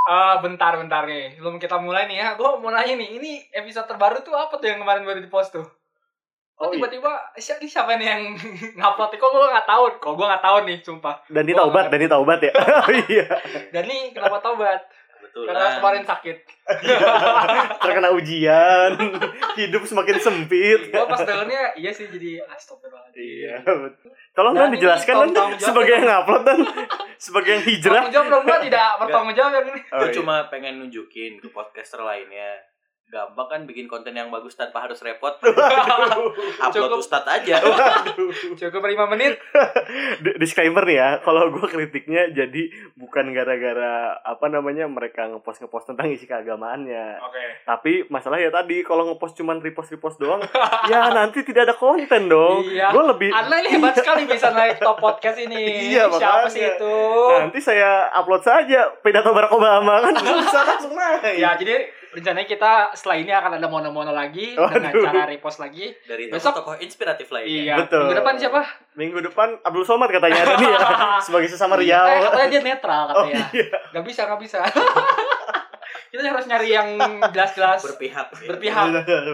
Eh, bentar bentar nih. Sebelum kita mulai nih ya, gue mau nanya nih, ini episode terbaru tuh apa tuh yang kemarin baru di post tuh? Oh, Oh, iya. tiba-tiba siapa, siapa nih yang ngupload? Kok gue nggak tahu? Kok gue nggak tahu nih, sumpah. Dan dia Gua taubat, dan dia taubat ya. Iya. Dan nih kenapa taubat? Kebetulan. Karena kemarin sakit. Terkena ujian, hidup semakin sempit. gue pas dengernya, iya sih jadi astagfirullahaladzim. Iya, betul. Tolong Dan ini dijelaskan dan sebagai yang ngupload dan sebagai yang hijrah. Tanggung jawab dong, gue tidak bertanggung jawab yang ini. Oh, Gue iya. cuma pengen nunjukin ke podcaster lainnya. Gampang kan bikin konten yang bagus tanpa harus repot. Upload Cukup. Ustadz aja. Cukup 5 menit. Di- Disclaimer nih ya, kalau gue kritiknya jadi bukan gara-gara apa namanya mereka ngepost ngepost tentang isi keagamaannya, Oke. tapi masalah ya tadi kalau ngepost cuman repost repost doang, ya nanti tidak ada konten dong. Iya. Gue lebih Anda ini hebat sekali bisa naik top podcast ini. Iya, Siapa makanya. Sih itu? nanti saya upload saja pidato Barack Obama kan bisa langsung naik. Ya, jadi rencananya kita setelah ini akan ada mono-mono lagi dengan Waduh. cara repost lagi. Dari Besok- tokoh-tokoh inspiratif lainnya. Iya. Betul. Minggu depan siapa? Minggu depan Abdul Somad katanya ada nih ya sebagai sesama Eh, Riau. katanya dia netral Oh katanya. iya. Gak bisa, gak bisa. kita harus nyari yang jelas-jelas Berpihak. ya. berpihak.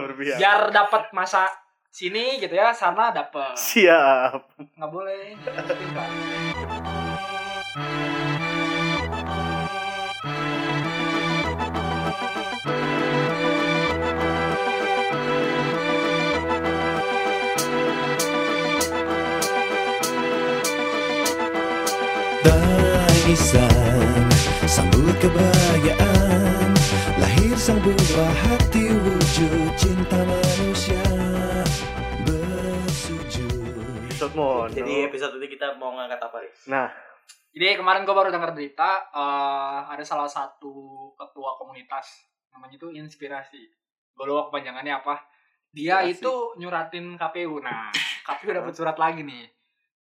Berpihak. Biar dapat masa sini gitu ya, sana dapat. Siap. Nggak boleh. Sambut kebahagiaan Lahir sang buah hati wujud cinta manusia Bersujud Episode Mono. Jadi episode ini kita mau ngangkat apa, Riz? Nah, Jadi kemarin gue baru dengar berita eh, ada salah satu ketua komunitas namanya itu inspirasi. Gue lupa kepanjangannya apa. Dia Inspirasi. itu nyuratin KPU. Nah, KPU dapat surat lagi nih.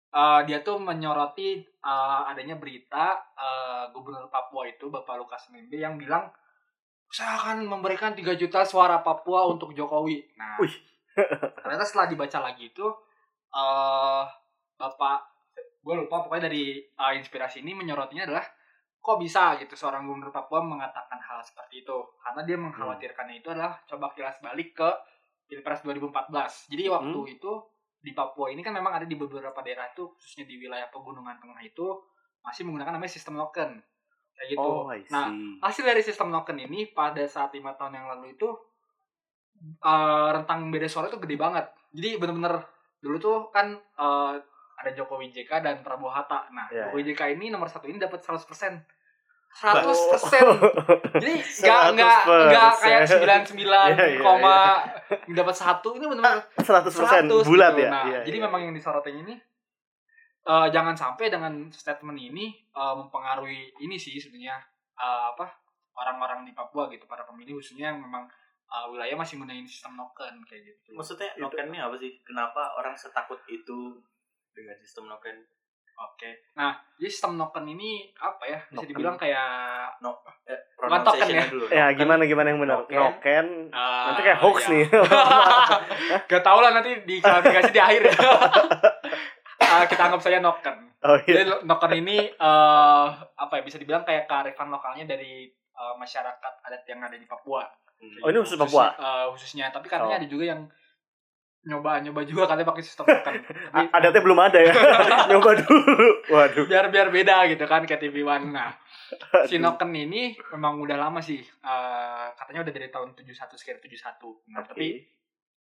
Eh, dia tuh menyoroti eh, adanya berita eh, Gubernur Papua itu Bapak Lukas NMB yang bilang saya akan memberikan 3 juta suara Papua untuk Jokowi. Nah, Wih. ternyata setelah dibaca lagi itu eh Bapak gue lupa pokoknya dari uh, inspirasi ini menyorotinya adalah kok bisa gitu seorang gubernur Papua mengatakan hal seperti itu karena dia mengkhawatirkannya itu adalah coba kilas balik ke pilpres 2014 jadi waktu Hmm. itu di Papua ini kan memang ada di beberapa daerah itu khususnya di wilayah pegunungan tengah itu masih menggunakan namanya sistem token kayak gitu. Oh nah hasil dari sistem token ini pada saat lima tahun yang lalu itu eh, rentang beda suara itu gede banget. Jadi bener-bener dulu tuh kan eh, ada Jokowi JK dan Prabowo Hatta. Nah Iya, Jokowi JK ini nomor satu ini dapat 100% 100% Oh. jadi nggak nggak nggak kayak 99 Iya, iya, koma dapat satu ini benar-benar 100% 100 bulat gitu. ya. Nah, Iya, jadi iya. memang yang disorotin ini eh, jangan sampai dengan statement ini eh, mempengaruhi ini sih sebenarnya eh, apa orang-orang di Papua gitu para pemilih khususnya yang memang eh, wilayah masih menggunakan sistem noken kayak gitu. Maksudnya Itu. noken ini apa sih? Kenapa orang setakut itu dengan sistem noken? Oke. Nah, jadi sistem noken ini apa ya? Bisa Noken. dibilang kayak Eh, Bukan token ya? dulu. Ya, Noken. gimana gimana yang benar? Noken. Noken. eh, Nanti kayak hoax ya. nih. Gak tau lah nanti di klarifikasi di akhir ya. Eh, kita anggap saja noken. oh iya. Jadi noken ini eh apa ya bisa dibilang kayak kearifan lokalnya dari eh, masyarakat adat yang ada di Papua. Hmm. Oh, ini khusus Papua. eh, khususnya, tapi katanya Oh. ada juga yang nyoba nyoba juga katanya pakai sistem A- Adatnya belum ada ya. Nyoba dulu. Waduh. biar biar beda gitu kan kayak TV One. Nah, si noken ini memang udah lama sih. Eh, katanya udah dari tahun 71 sekitar 71. Nah, Oke. tapi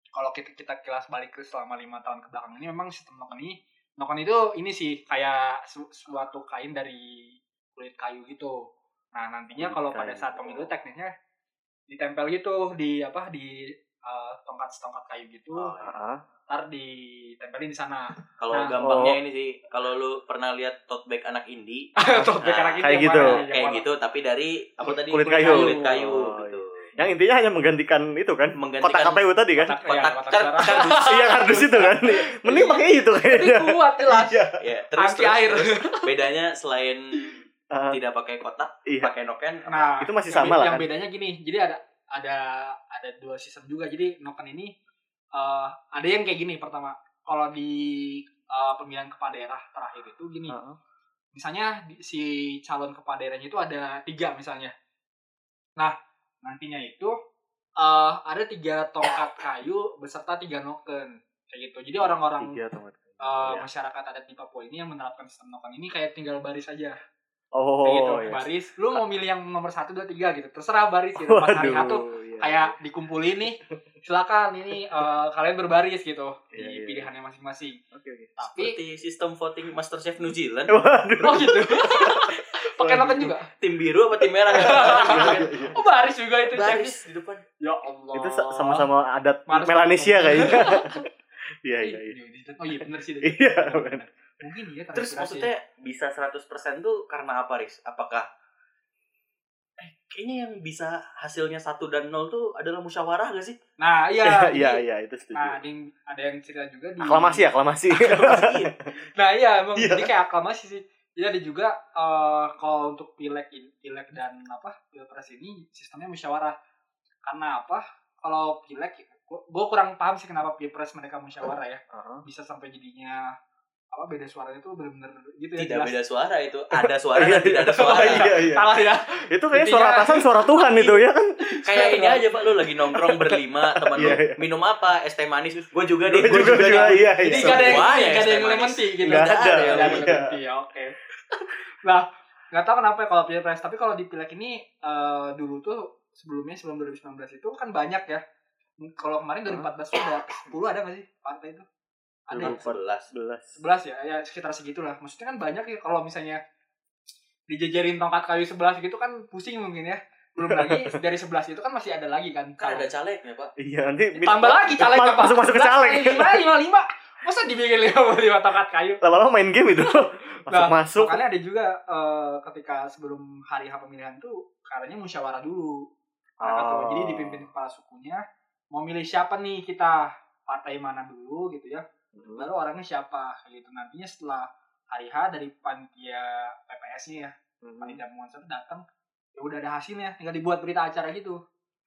kalau kita kita kilas balik ke selama lima tahun ke belakang ini memang sistem noken ini noken itu ini sih kayak su- suatu kain dari kulit kayu gitu nah nantinya kalau pada saat pemilu teknisnya ditempel gitu di apa di eh, tongkat tongkat kayu gitu Oh, Heeh. ntar ditempelin di sana Kalau Nah. gampangnya Oh. ini sih, kalau lu pernah lihat tote bag anak indie, Tuh, Nah, kayak gitu kayak gitu. mana, kayak mana. gitu tapi dari apa tadi Kulit kayu. kulit kayu Oh, betul. Yang intinya hanya menggantikan itu kan. Menggantikan- Kotak KPU tadi kan. kotak, Kotak- kotak kar- suara kardus. Iya kardus itu kan. Mending pakai itu tapi kayaknya. kuat jelas Iya. Ya, terus, anti terus, air terus. bedanya selain Ah, tidak pakai kotak, Iya. pakai noken? Nah, Itu masih sama lah Yang kan? bedanya gini, jadi ada ada ada dua sistem juga. Jadi noken ini eh, ada yang kayak gini pertama. Kalau di eh, pemilihan kepala daerah terakhir itu gini. Heeh. Misalnya di- si calon kepala daerahnya itu ada tiga misalnya. nantinya itu eh ada tiga tongkat kayu beserta tiga noken kayak gitu jadi orang-orang eh, Iya. masyarakat adat di Papua ini yang menerapkan sistem noken ini kayak tinggal baris aja oh kayak gitu iya. baris lu mau milih yang nomor satu dua tiga gitu terserah baris gitu pas hari Waduh, iya. kayak dikumpulin nih silakan ini eh, kalian berbaris gitu Iya, di iya. pilihannya masing-masing oke oke tapi Seperti sistem voting Masterchef New Zealand. waduh oh gitu pakai noken juga Tim biru apa tim merah? oh baris juga itu Chef. Baris di depan. ya Allah itu sa- sama-sama adat Melanesia kayaknya iya Eh, iya iya iya. oh iya bener sih Iya, bener. Mungkin iya Terus maksudnya bisa 100% tuh karena apa, Riz? Apakah eh kayaknya yang bisa hasilnya satu dan nol tuh adalah musyawarah gak sih? nah iya iya iya iya itu setuju nah ada yang ada yang cerita juga di aklamasi aklamasi Iya. nah iya emang Iya. jadi kayak aklamasi sih jadi ada juga eh, kalau untuk pileg pileg dan apa pilpres ini sistemnya musyawarah karena apa kalau pileg gue kurang paham sih kenapa pilpres mereka musyawarah ya Aha. bisa sampai jadinya apa beda suaranya tuh bener-bener gitu ya Tidak jelas. beda suara itu. Ada suara Iya, dan tidak ada iya. suara. Oh, iya, iya. salah ya itu kayak Intinya- suara atasan suara Tuhan itu ya kan Kayak ini aja Pak lu lagi nongkrong berlima teman lu Iya, iya. minum apa? Es teh manis. Gue juga deh, Gua gue juga, juga, juga, deh. iya, jadi iya. gak ada yang gak ada yang lemon tea gitu Nggak ada, iya. yang lemon tea, ya, oke nah nggak tahu kenapa ya kalau pilpres tapi kalau di pileg ini eh, dulu tuh sebelumnya sebelum 2019 itu kan banyak ya kalau kemarin 2014 tuh ada 10 ada nggak sih partai itu ada ya? 2011. 11 ya ya sekitar segitulah. Maksudnya kan banyak ya kalau misalnya dijajarin tongkat kayu 11 gitu kan pusing mungkin ya. Belum lagi dari 11 itu kan masih ada lagi kan. Kan ada calegnya, Pak. iya nanti tambah lagi caleg Ma- masuk masuk ke caleg. Lima lima lima. Masa dibikin lima puluh lima tongkat kayu? Lama-lama main game itu. Masuk masuk. makanya ada juga eh, ketika sebelum hari H pemilihan tuh katanya musyawarah dulu. Nah, Oh. gitu. jadi dipimpin kepala sukunya mau milih siapa nih kita partai mana dulu gitu ya Hmm. baru orangnya siapa gitu. Nantinya setelah hari H dari panitia PPS-nya ya Hmm. panitia datang ya udah ada hasilnya. Tinggal dibuat berita acara gitu.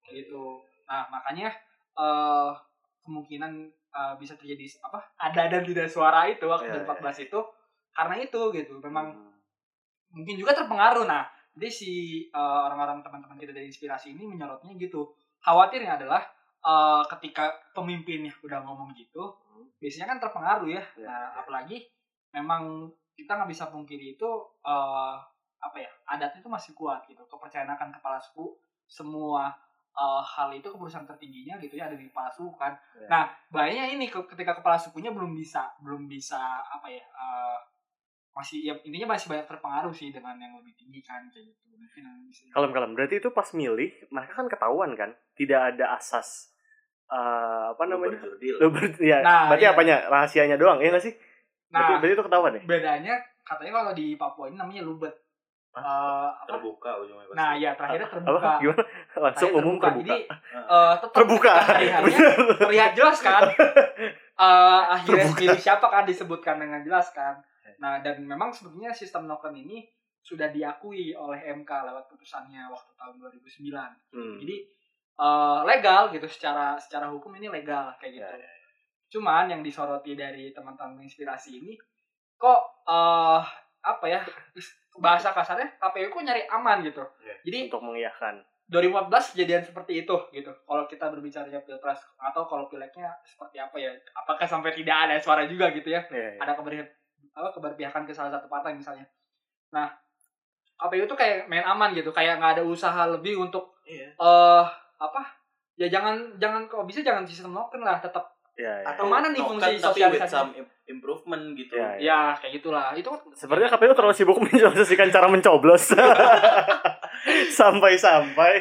Gitu. Nah makanya eh kemungkinan eh, bisa terjadi apa ada dan tidak suara itu waktu Iya, 2014 itu karena itu gitu. Memang Hmm. mungkin juga terpengaruh. Nah jadi si eh, orang-orang teman-teman kita dari inspirasi ini menyorotnya gitu. Khawatirnya adalah eh, ketika pemimpinnya udah ngomong gitu biasanya kan terpengaruh ya. Ya, nah ya. apalagi memang kita nggak bisa pungkiri itu eh, apa ya adatnya itu masih kuat gitu. Kepercayaan akan kepala suku semua eh, hal itu keputusan tertingginya gitu ya ada di kepala suku kan. Ya. nah bahayanya ini ke- ketika kepala sukunya belum bisa belum bisa apa ya eh, masih ya intinya masih banyak terpengaruh sih dengan yang lebih tinggi kan kayak gitu. Mungkin kalem kalem berarti itu pas milih mereka kan ketahuan kan? Tidak ada asas eh, apa namanya? Berjurdil. Lo ber- ya, Nah, berarti iya. apanya? Rahasianya doang ya nggak sih? Berarti, nah berarti itu ketahuan ya? bedanya katanya kalau di Papua ini namanya lubet. Eh, apa? Terbuka ujungnya pasti. nah ya terakhirnya apa? terbuka. Gimana? Langsung Terakhir umum terbuka, jadi Heeh. eh, tetap terbuka. terlihat jelas kan? Eh, akhirnya Terbuka. pilih siapa kan? Disebutkan dengan jelas kan? Nah dan memang sebetulnya sistem noken ini sudah diakui oleh MK lewat putusannya waktu tahun 2009 Hmm. jadi eh, legal gitu secara secara hukum ini legal kayak gitu Ya, cuman yang disoroti dari teman-teman inspirasi ini kok eh apa ya bahasa kasarnya KPU kok nyari aman gitu Ya, jadi untuk mengiyakan 2014 kejadian seperti itu gitu. Kalau kita berbicara pilpres atau kalau pileknya seperti apa ya? Apakah sampai tidak ada suara juga gitu ya? ya, ya. Ada keber apa keberpihakan ke salah satu partai misalnya. Nah, KPU tuh kayak main aman gitu, kayak nggak ada usaha lebih untuk Iya. eh apa? Ya jangan jangan kok bisa jangan sistem token lah, tetap Ya, ya. Atau Ke mana nih noken fungsi tapi with sosialisasi? some im- improvement gitu. Ya, ya kayak gitulah. Itu kan Sepertinya KPU terlalu sibuk menjelaskan cara mencoblos. Sampai-sampai.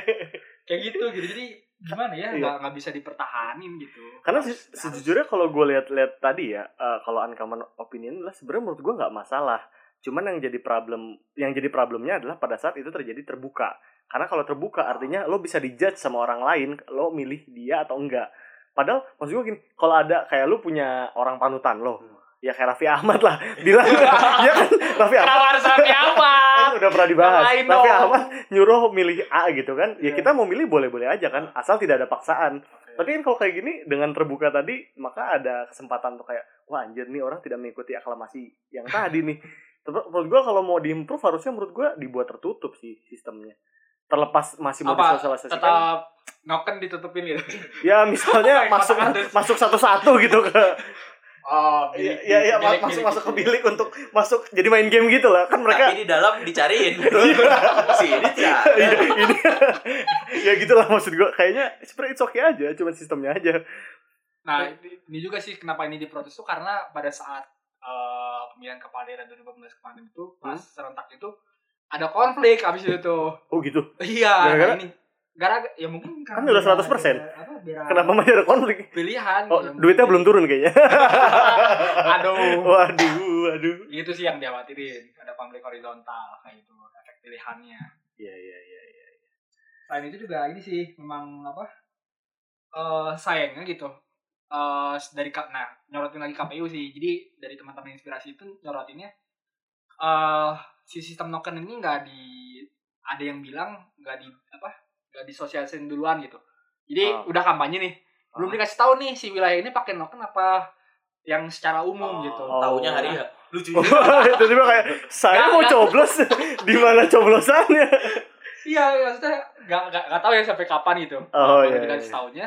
kayak gitu gitu. Jadi gimana ya? Iya. Nggak nggak bisa dipertahanin gitu. Karena Harus- se- sejujurnya kalau gue lihat-lihat tadi ya, eh, kalau uncommon opinion lah sebenarnya menurut gue nggak masalah. Cuman yang jadi problem, yang jadi problemnya adalah pada saat itu terjadi terbuka. Karena kalau terbuka artinya lo bisa dijudge sama orang lain, lo milih dia atau enggak. Padahal maksud gue gini, kalau ada kayak lo punya orang panutan lo, Hmm. ya kayak Raffi Ahmad lah, bilang, ya kan Raffi Ahmad Kenapa harus Raffi Ahmad? udah pernah dibahas. Raffi. Ahmad nyuruh milih A gitu kan, ya Iya. kita mau milih boleh-boleh aja kan, asal tidak ada paksaan. Tapi kan kalau kayak gini dengan terbuka tadi, maka ada kesempatan untuk kayak wah anjir nih orang tidak mengikuti aklamasi yang tadi nih. Menurut gua kalau mau diimprove harusnya menurut gua dibuat tertutup sih sistemnya. Terlepas masih mau apa? disosialisasikan. Tetap noken ditutupin gitu? Ya misalnya masuk masuk satu-satu gitu ke oh ya ya, ya masuk masuk ke bilik. untuk masuk jadi main game gitu lah. Kan mereka Tapi di dalam dicariin. si ini Iya, tidak. ini ya gitulah maksud gue kayaknya sebenarnya it's okay aja cuma sistemnya aja. Nah ini ini juga sih kenapa ini diprotes tuh karena pada saat eh, pemilihan kepala daerah 2015 kemarin itu pas Hmm. serentak itu ada konflik abis itu. Tuh oh gitu? Iya Gara-gara? nah ini. Gara ya mungkin Kan udah 100%. apa biar kenapa masih ada konflik? pilihan oh ya, duitnya belum turun kayaknya. Aduh. Waduh waduh. Itu sih yang dikhawatirin. Ada konflik horizontal kayak itu efek pilihannya. Iya iya iya iya. selain itu juga ini sih memang apa eh sayangnya gitu. Eh dari nah nyorotin lagi KPU sih. Jadi dari teman-teman inspirasi itu nyorotinnya eh si sistem token ini nggak di ada yang bilang nggak di apa nggak disosialisin duluan gitu jadi Oh. udah kampanye nih belum Oh. dikasih tahu nih si wilayah ini pakai token apa yang secara umum gitu Oh. Taunya hari ya. Lucu. itu juga kayak saya Nggak, mau nggak. coblos di mana coblosannya Iya, maksudnya nggak nggak nggak tahu ya sampai kapan gitu. Oh, iya, dikasih iya. tahunya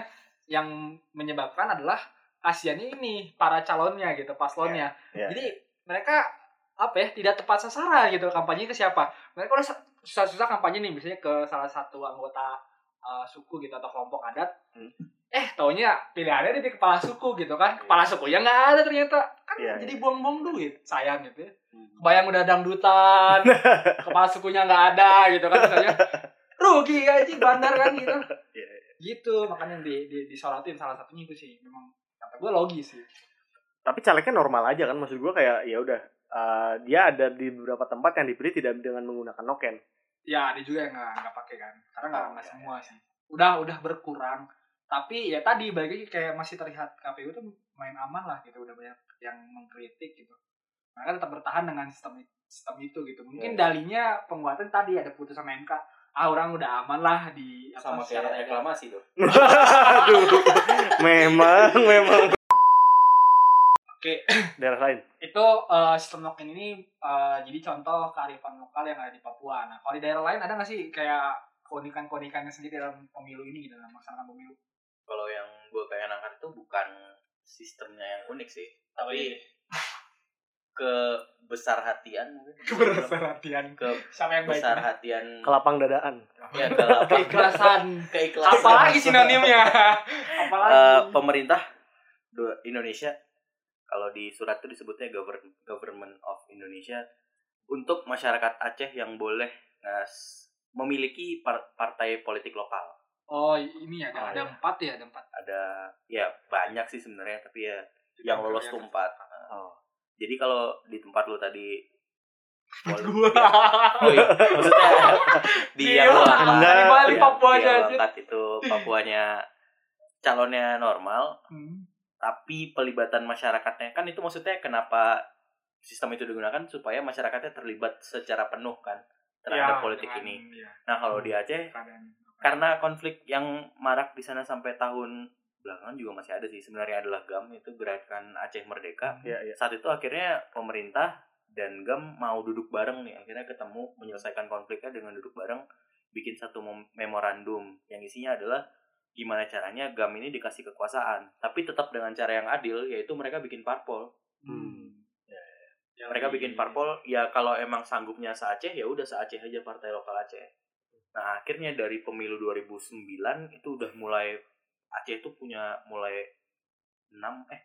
yang menyebabkan adalah kasihannya ini para calonnya gitu, paslonnya. Iya. Jadi mereka apa ya tidak tepat sasaran gitu kampanye ke siapa. Mereka udah sa- susah-susah kampanye nih misalnya ke salah satu anggota uh, suku gitu atau kelompok adat. Hmm. eh taunya pilihannya di kepala suku gitu kan. Kepala suku ya nggak ada ternyata. Kan Iya, jadi buang-buang duit sayang gitu ya. Hmm. kebayang udah dangdutan kepala sukunya nggak ada gitu kan misalnya. Rugi aja bandar kan gitu. Iya, gitu makanya di, di disorotin salah satunya itu sih. Memang kata gue logis sih. Tapi calegnya normal aja kan maksud gue kayak ya udah eh, dia ada di beberapa tempat yang dipilih tidak dengan menggunakan noken. Ya ada juga yang nggak nggak pakai kan. Karena nggak Oh, nggak iya, semua sih. udah udah berkurang. Tapi ya tadi balik lagi kayak masih terlihat KPU tuh main aman lah gitu. Udah banyak yang mengkritik gitu. Mereka tetap bertahan dengan sistem sistem itu gitu. Mungkin Iya. dalinya penguatan tadi ada putusan MK ah orang udah aman lah di apa, Sama kayak reklamasi tuh. Aduh, memang memang oke. Daerah lain? Itu eh, sistem token ini eh, jadi contoh kearifan lokal yang ada di Papua. Nah kalau di daerah lain ada nggak sih kayak keunikan-keunikannya sendiri dalam pemilu ini gitu dalam melaksanakan pemilu? Kalau yang gue pengen angkat itu bukan sistemnya yang unik sih, tapi kebesar hatian mungkin. keberhatian Ke sama yang baik besar hatian kelapang dadaan. Ya kelapa- keikhlasan. Keikhlasan. Apalagi sinonimnya? Apalagi? Eh, pemerintah do- Indonesia kalau di surat itu disebutnya govern- government of Indonesia. Untuk masyarakat Aceh yang boleh ngas- memiliki par- partai politik lokal. Oh ini ya Oh, ada iya. empat ya ada empat. Ada ya banyak sih sebenarnya tapi ya yang lolos tuh empat. Oh. jadi kalau di tempat lu tadi gua. oh iya. Maksudnya di yang lu Iya, angkat di Bali, yang- Papua yang lu aja. angkat itu Papuanya calonnya normal. Hmm. Tapi pelibatan masyarakatnya kan itu maksudnya kenapa sistem itu digunakan supaya masyarakatnya terlibat secara penuh kan terhadap Ya, politik dengan- ini. iya, Nah kalau di Aceh keadaan. karena konflik yang marak di sana sampai tahun belakangan juga masih ada sih sebenarnya adalah GAM itu gerakan Aceh Merdeka. Iya, iya. Saat itu akhirnya pemerintah dan GAM mau duduk bareng nih akhirnya ketemu menyelesaikan konfliknya dengan duduk bareng bikin satu mem- memorandum yang isinya adalah gimana caranya GAM ini dikasih kekuasaan tapi tetap dengan cara yang adil yaitu mereka bikin parpol. Hmm. Ya, mereka di- bikin parpol ya kalau emang sanggupnya se Aceh ya udah se Aceh aja partai lokal Aceh. Nah akhirnya dari pemilu 2009 itu udah mulai Aceh itu punya mulai 6 eh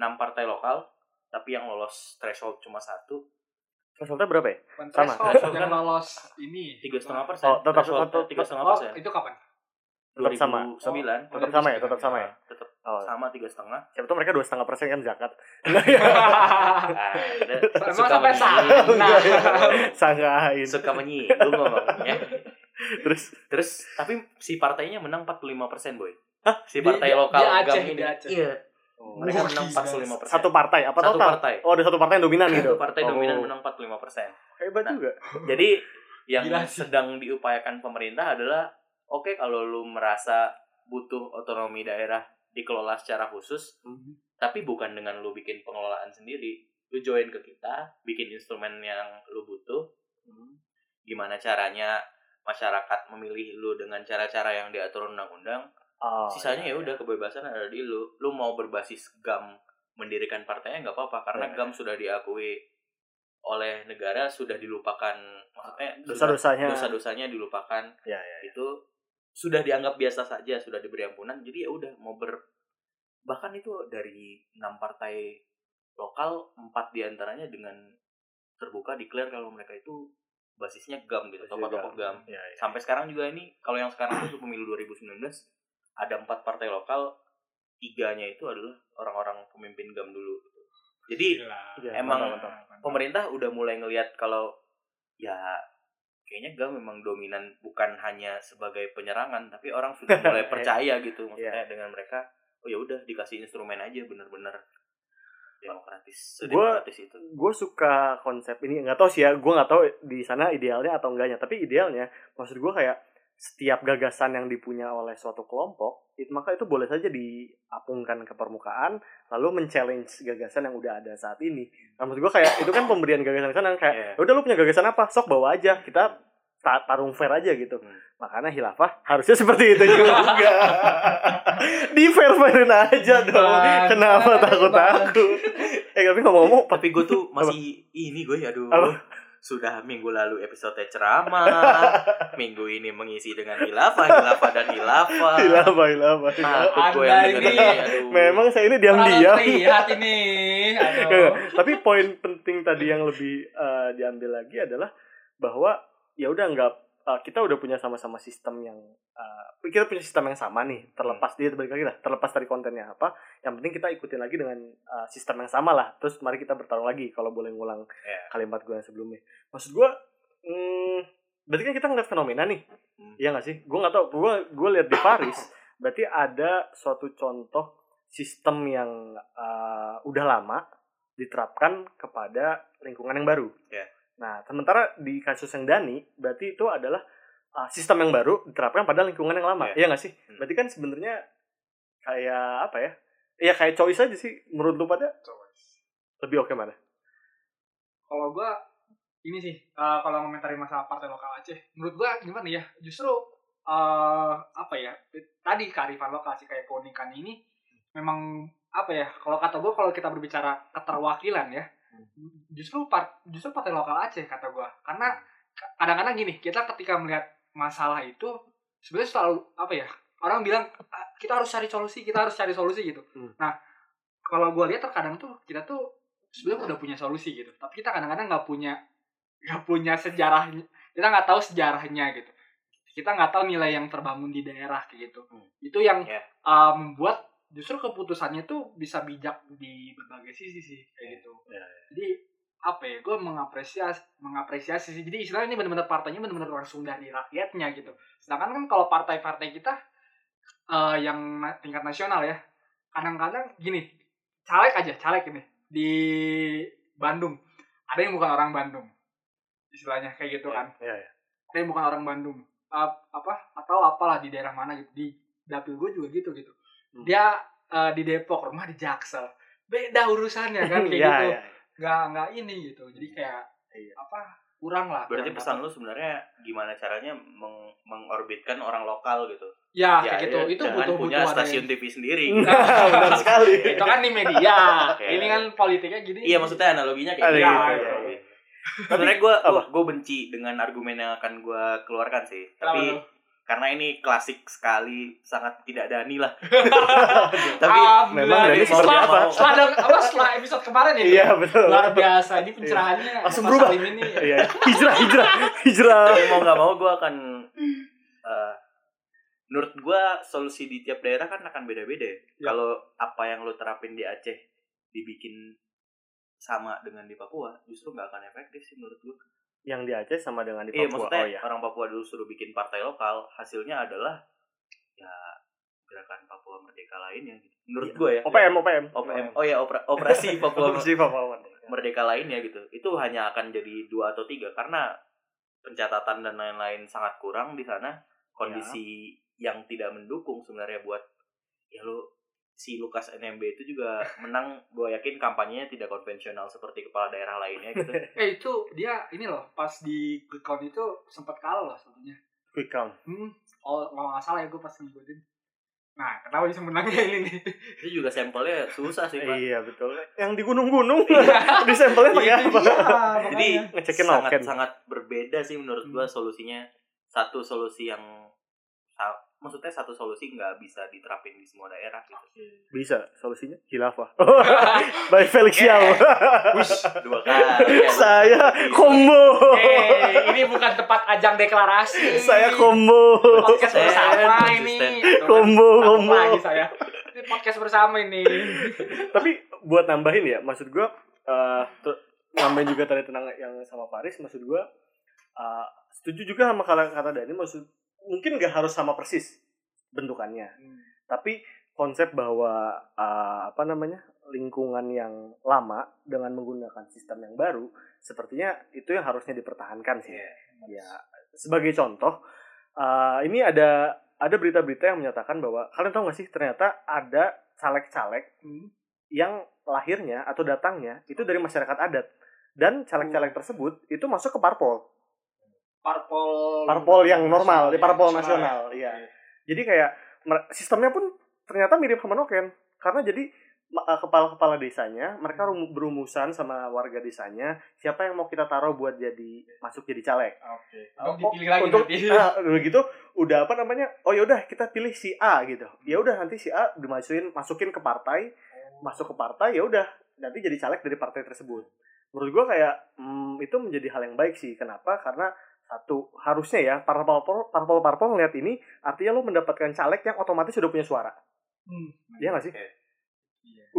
6 partai lokal tapi yang lolos threshold cuma satu. Thresholdnya berapa ya? Sama. threshold, yang lolos ini. tiga setengah persen. Oh, tetap- tiga setengah oh persen. itu kapan Tetap sama. 2009 Tetap sama ya, tetap sama ya. tetap Oh. sama tiga setengah Siapa tuh mereka dua setengah persen kan zakat. Emang suka sampai menyinggung. sana. Sangkain. suka menyinggung ngomongnya Terus Terus tapi si partainya menang 45 persen boy. Hah? Si partai di- lokal di Aceh, di ini. Aceh. Iya. Mereka Wah, menang gila. 45 persen. satu partai apa Satu total? partai. Oh, ada satu partai yang dominan gitu. Satu partai dominan Oh. menang 45 persen. Hebat Nah. juga. Jadi yang Gila sedang diupayakan pemerintah adalah oke kalau lu merasa butuh otonomi daerah dikelola secara khusus, tapi bukan dengan lu bikin pengelolaan sendiri. Lu join ke kita, bikin instrumen yang lu butuh. Gimana caranya masyarakat memilih lu dengan cara-cara yang diatur undang-undang Oh, sisanya iya, ya udah kebebasan ada di lu lu mau berbasis gam mendirikan partainya nggak apa-apa karena Iya. gam sudah diakui oleh negara sudah dilupakan maksudnya dosa-dosanya dosa-dosanya dilupakan ya ya itu sudah dianggap biasa saja sudah diberi ampunan jadi ya udah mau ber bahkan itu dari enam partai lokal empat di antaranya dengan terbuka declare kalau mereka itu basisnya gam gitu tokoh-tokoh gam ya, ya. sampai sekarang juga ini kalau yang sekarang itu pemilu 2019 ada empat partai lokal tiganya itu adalah orang-orang pemimpin gam dulu jadi Gila. Ya, emang mantap, mantap. pemerintah udah mulai ngelihat kalau ya kayaknya GAM memang dominan bukan hanya sebagai penyerangan tapi orang sudah mulai percaya gitu. Maksudnya dengan mereka oh ya udah dikasih instrumen aja bener-bener demokratis Gua- demokratis itu. gue suka konsep ini nggak tahu sih ya gue nggak tahu di sana idealnya atau enggaknya tapi idealnya maksud gue kayak setiap gagasan yang dipunya oleh suatu kelompok itu maka itu boleh saja diapungkan ke permukaan lalu men-challenge gagasan yang udah ada saat ini. Nah, maksud gue kayak itu kan pemberian gagasan sana kayak Iya. "Ya udah lu punya gagasan apa? Sok bawa aja kita ta- tarung fair aja gitu. Hmm. makanya hilafah harusnya seperti itu juga. Di fair fairin aja dong. Bang, kenapa bang, takut takut eh tapi ngomong-ngomong tapi gue tuh masih ini gue aduh. Apa? Sudah minggu lalu episode ceramah. Minggu ini mengisi dengan hilafah hilafah dan hilafah. Hilafah hilafah. Takut gue yang ini- aduh. Memang saya ini diam-diam. Terlihat ini. Aduh. tapi poin penting tadi yang lebih eh, diambil lagi adalah bahwa ya udah nggak eh, kita udah punya sama-sama sistem yang eh, kita punya sistem yang sama nih terlepas dia balik lagi lah terlepas dari kontennya apa yang penting kita ikutin lagi dengan eh, sistem yang sama lah terus mari kita bertarung lagi kalau boleh ngulang Ya. kalimat gue yang sebelumnya maksud gue hmm, berarti kan kita ngeliat fenomena nih Hmm. Iya gak sih gue nggak tahu gue gue lihat di Paris berarti ada suatu contoh sistem yang eh, udah lama diterapkan kepada lingkungan yang baru. Ya. Nah, sementara di kasus yang Dani, berarti itu adalah uh, sistem yang baru diterapkan pada lingkungan yang lama. Ya. Iya nggak sih? Hmm. Berarti kan sebenarnya kayak apa ya? Ya kayak choice aja sih menurut lu pada lebih oke mana? Kalau gua ini sih eh, kalau komentari masalah partai lokal Aceh, menurut gua gimana ya? Justru eh apa ya? Tadi kearifan lokal sih kayak keunikan ini memang apa ya? Kalau kata gua kalau kita berbicara keterwakilan ya, justru part, justru partai lokal Aceh kata gua. Karena ka- kadang-kadang gini, kita ketika melihat masalah itu sebenarnya selalu apa ya? Orang bilang "Ah, kita harus cari solusi, kita harus cari solusi gitu. Hmm. Nah, kalau gua lihat terkadang tuh kita tuh sebenarnya udah punya solusi gitu tapi kita kadang-kadang nggak punya nggak punya sejarahnya kita nggak tahu sejarahnya gitu kita nggak tahu nilai yang terbangun di daerah kayak gitu Hmm. itu yang Ya. uh, membuat justru keputusannya tuh bisa bijak di berbagai sisi sih kayak gitu. Ya, jadi apa ya gue mengapresiasi mengapresiasi sih. Jadi istilahnya ini benar-benar partainya benar-benar langsung dari rakyatnya gitu. Sedangkan kan kalau partai-partai kita uh, yang na- tingkat nasional ya kadang-kadang gini caleg aja caleg ini di Bandung. Ada yang bukan orang Bandung istilahnya kayak gitu kan. Iya, iya. ada yang bukan orang Bandung. Ap- apa atau apalah di daerah mana gitu. Di dapil gue juga gitu gitu Hmm. dia uh, di Depok rumah di Jaksel beda urusannya kan kayak Iya, gitu iya. nggak nggak ini gitu jadi kayak Iya. apa kurang lah berarti kurang pesan dapat. lu sebenarnya gimana caranya meng- mengorbitkan orang lokal gitu ya, Ya, kayak gitu ya, itu jangan butuh punya butuh stasiun TV sendiri Benar sekali. itu kan di media ini kan politiknya gini iya maksudnya analoginya kayak gitu gitu, Iya, iya. iya. sebenarnya gue Apa? gue benci dengan argumen yang akan gue keluarkan sih Kenapa tapi tuh? Karena ini klasik sekali sangat tidak dani lah tapi memang dari Ini setelah, seperti apa? setelah, apa, setelah episode kemarin ya Iya, betul. luar biasa ini pencerahannya Langsung Mas berubah. Ini Iya, hijrah, hijrah, hijrah. tapi mau nggak mau gue akan eh, menurut gue solusi di tiap daerah kan akan beda-beda ya. Ya. kalau apa yang lo terapin di Aceh dibikin sama dengan di Papua justru nggak akan efektif sih menurut gue Yang di Aceh sama dengan di Iya, Papua. maksudnya oh iya. orang Papua dulu suruh bikin partai lokal, hasilnya adalah ya gerakan Papua Merdeka lainnya. gitu. Menurut Iya. gue ya. OPM, OPM. OPM. Oh ya, opera- operasi Papua Operasi Papua. Merdeka lainnya gitu. Itu hanya akan jadi dua atau tiga karena pencatatan dan lain-lain sangat kurang di sana. Kondisi yang tidak mendukung sebenarnya buat ya lu si Lukas NMB itu juga menang gue yakin kampanyenya tidak konvensional seperti kepala daerah lainnya gitu eh itu dia ini loh pas di quick count itu sempat kalah loh sebetulnya quick count Hmm. Oh, nggak salah ya gue pas ngikutin. Nah, kenapa bisa menangnya ini nih? Itu juga sampelnya susah sih, Pak. iya betul yang di gunung-gunung di sampelnya pakai Itu apa dia, Jadi ngecekin sangat sangat berbeda sih menurut gua solusinya. Satu solusi yang maksudnya satu solusi nggak bisa diterapin di semua daerah gitu. bisa solusinya khilafah by Felix Yao Dua kali. saya combo Eh, ini bukan tempat ajang deklarasi. saya combo podcast bersama konsisten. ini. Combo, combo. lagi saya. Ini podcast bersama ini. tapi buat nambahin ya maksud gua eh ter- nambahin juga tadi tentang yang sama Faris maksud gua eh, setuju juga sama kata kata Dani maksud mungkin gak harus sama persis bentukannya. Tapi konsep bahwa eh, apa namanya lingkungan yang lama dengan menggunakan sistem yang baru sepertinya itu yang harusnya dipertahankan sih. Ya sebagai contoh eh, ini ada ada berita-berita yang menyatakan bahwa kalian tahu nggak sih ternyata ada caleg-caleg Hmm. yang lahirnya atau datangnya itu dari masyarakat adat. Dan caleg-caleg tersebut itu masuk ke parpol Parpol parpol yang normal di ya, parpol nasional iya. Jadi kayak sistemnya pun ternyata mirip sama Noken. Karena jadi eh, kepala-kepala desanya mereka rum- berumusan sama warga desanya siapa yang mau kita taruh buat jadi masuk jadi caleg. Oke. Oh, Untuk dipilih lagi untuk nanti. ah, udah gitu udah apa namanya oh ya udah kita pilih si A gitu. Ya udah nanti si A dimasukin masukin ke partai masuk ke partai ya udah nanti jadi caleg dari partai tersebut. Menurut gua kayak hmm, itu menjadi hal yang baik sih. Kenapa? Karena satu harusnya ya parpol parpol parpol ngeliat ini artinya lo mendapatkan caleg yang otomatis sudah punya suara Hmm. Iya nggak sih Oke.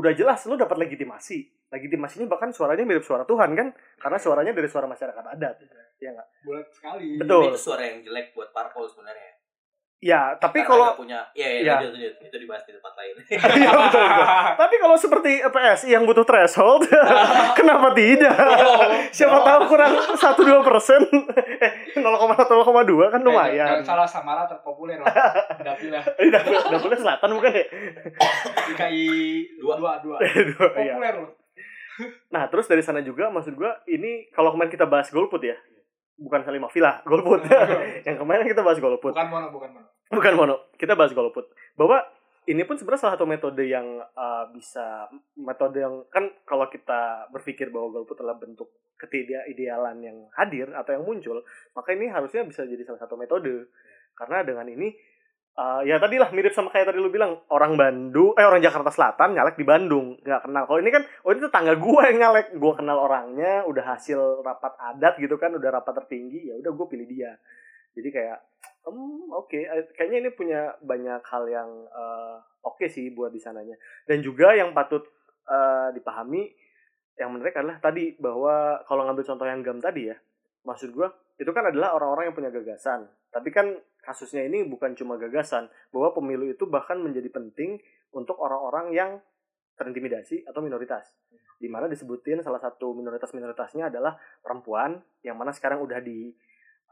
udah jelas lo dapat legitimasi legitimasinya bahkan suaranya mirip suara Tuhan kan karena suaranya dari suara masyarakat adat ya nggak Bulat sekali. Betul. Itu suara yang jelek buat parpol sebenarnya. Ya tapi Karena kalau punya ya ya, Iya. lanjut, lanjut. itu dibahas di tempat lain. Iya, betul, betul. Tapi kalau seperti PSI yang butuh threshold, kenapa tidak? Siapa tahu kurang 1-2 persen, eh 0,1 0,2 kan Eh, lumayan. jangan salah Samara terpopuler lah. Dapil lah. Ini dapur, dapurnya selatan bukan ya? DKI Dua. dua dua. Dua, iya. Populer loh. Nah terus dari sana juga maksud gua ini kalau kemarin kita bahas golput ya, bukan Salimah Villa, golput. yang kemarin kita bahas golput. Bukan mono, bukan mono. bukan mono kita bahas golput bahwa ini pun sebenarnya salah satu metode yang uh, bisa metode yang kan kalau kita berpikir bahwa golput adalah bentuk ketidakidealan yang hadir atau yang muncul maka ini harusnya bisa jadi salah satu metode karena dengan ini uh, ya tadi lah mirip sama kayak tadi lu bilang orang Bandung eh orang Jakarta Selatan nyalek di Bandung nggak kenal. Kalau ini kan oh ini tetangga gua yang nyalek. Gua kenal orangnya udah hasil rapat adat gitu kan udah rapat tertinggi ya udah gue pilih dia. Jadi kayak hmm oke Eh, kayaknya ini punya banyak hal yang eh, oke sih buat di sananya. Dan juga yang patut eh, dipahami yang menarik adalah tadi bahwa kalau ngambil contoh yang gam tadi ya maksud gua itu kan adalah orang-orang yang punya gagasan. Tapi kan kasusnya ini bukan cuma gagasan bahwa pemilu itu bahkan menjadi penting untuk orang-orang yang terintimidasi atau minoritas di mana disebutin salah satu minoritas-minoritasnya adalah perempuan yang mana sekarang udah di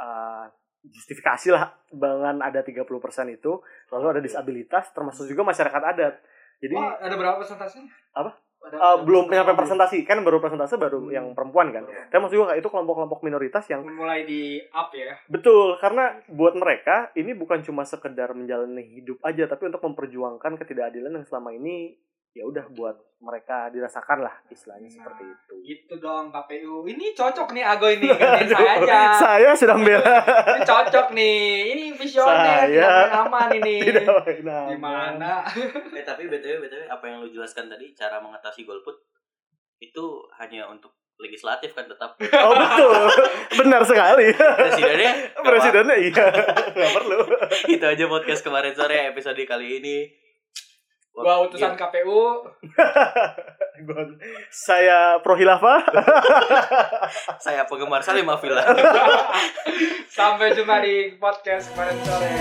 uh, justifikasi lah dengan ada 30% itu lalu ada disabilitas termasuk juga masyarakat adat jadi Wah, ada berapa presentasinya? Apa? Uh, belum nyampe presentasi kan baru presentasi baru Hmm. yang perempuan kan tapi maksud juga itu kelompok-kelompok minoritas yang mulai di up ya. betul karena buat mereka ini bukan cuma sekedar menjalani hidup aja tapi untuk memperjuangkan ketidakadilan yang selama ini ya udah buat mereka dirasakan lah istilahnya Nah. seperti itu Gitu dong KPU. Ini cocok nih Ago ini gantiin saya aja. saya sudah membela Ini cocok nih. Ini visioner, Saya- tidak aman ini. tidak aman. Gimana? eh tapi btw btw apa yang lu jelaskan tadi cara mengatasi golput itu hanya untuk legislatif kan tetap Oh betul, benar sekali. presidennya Presidennya iya, nggak perlu. itu aja podcast kemarin sore episode kali ini Gua utusan KPU. Gua- Saya pro hilafah. saya penggemar Salim Afila Sampai jumpa di podcast kemarin sore.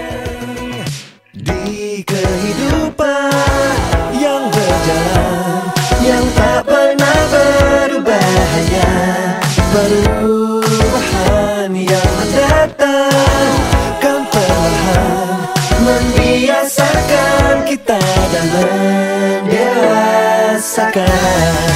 Di kehidupan yang berjalan Yang tak pernah berubah hanya Perubahan Girl.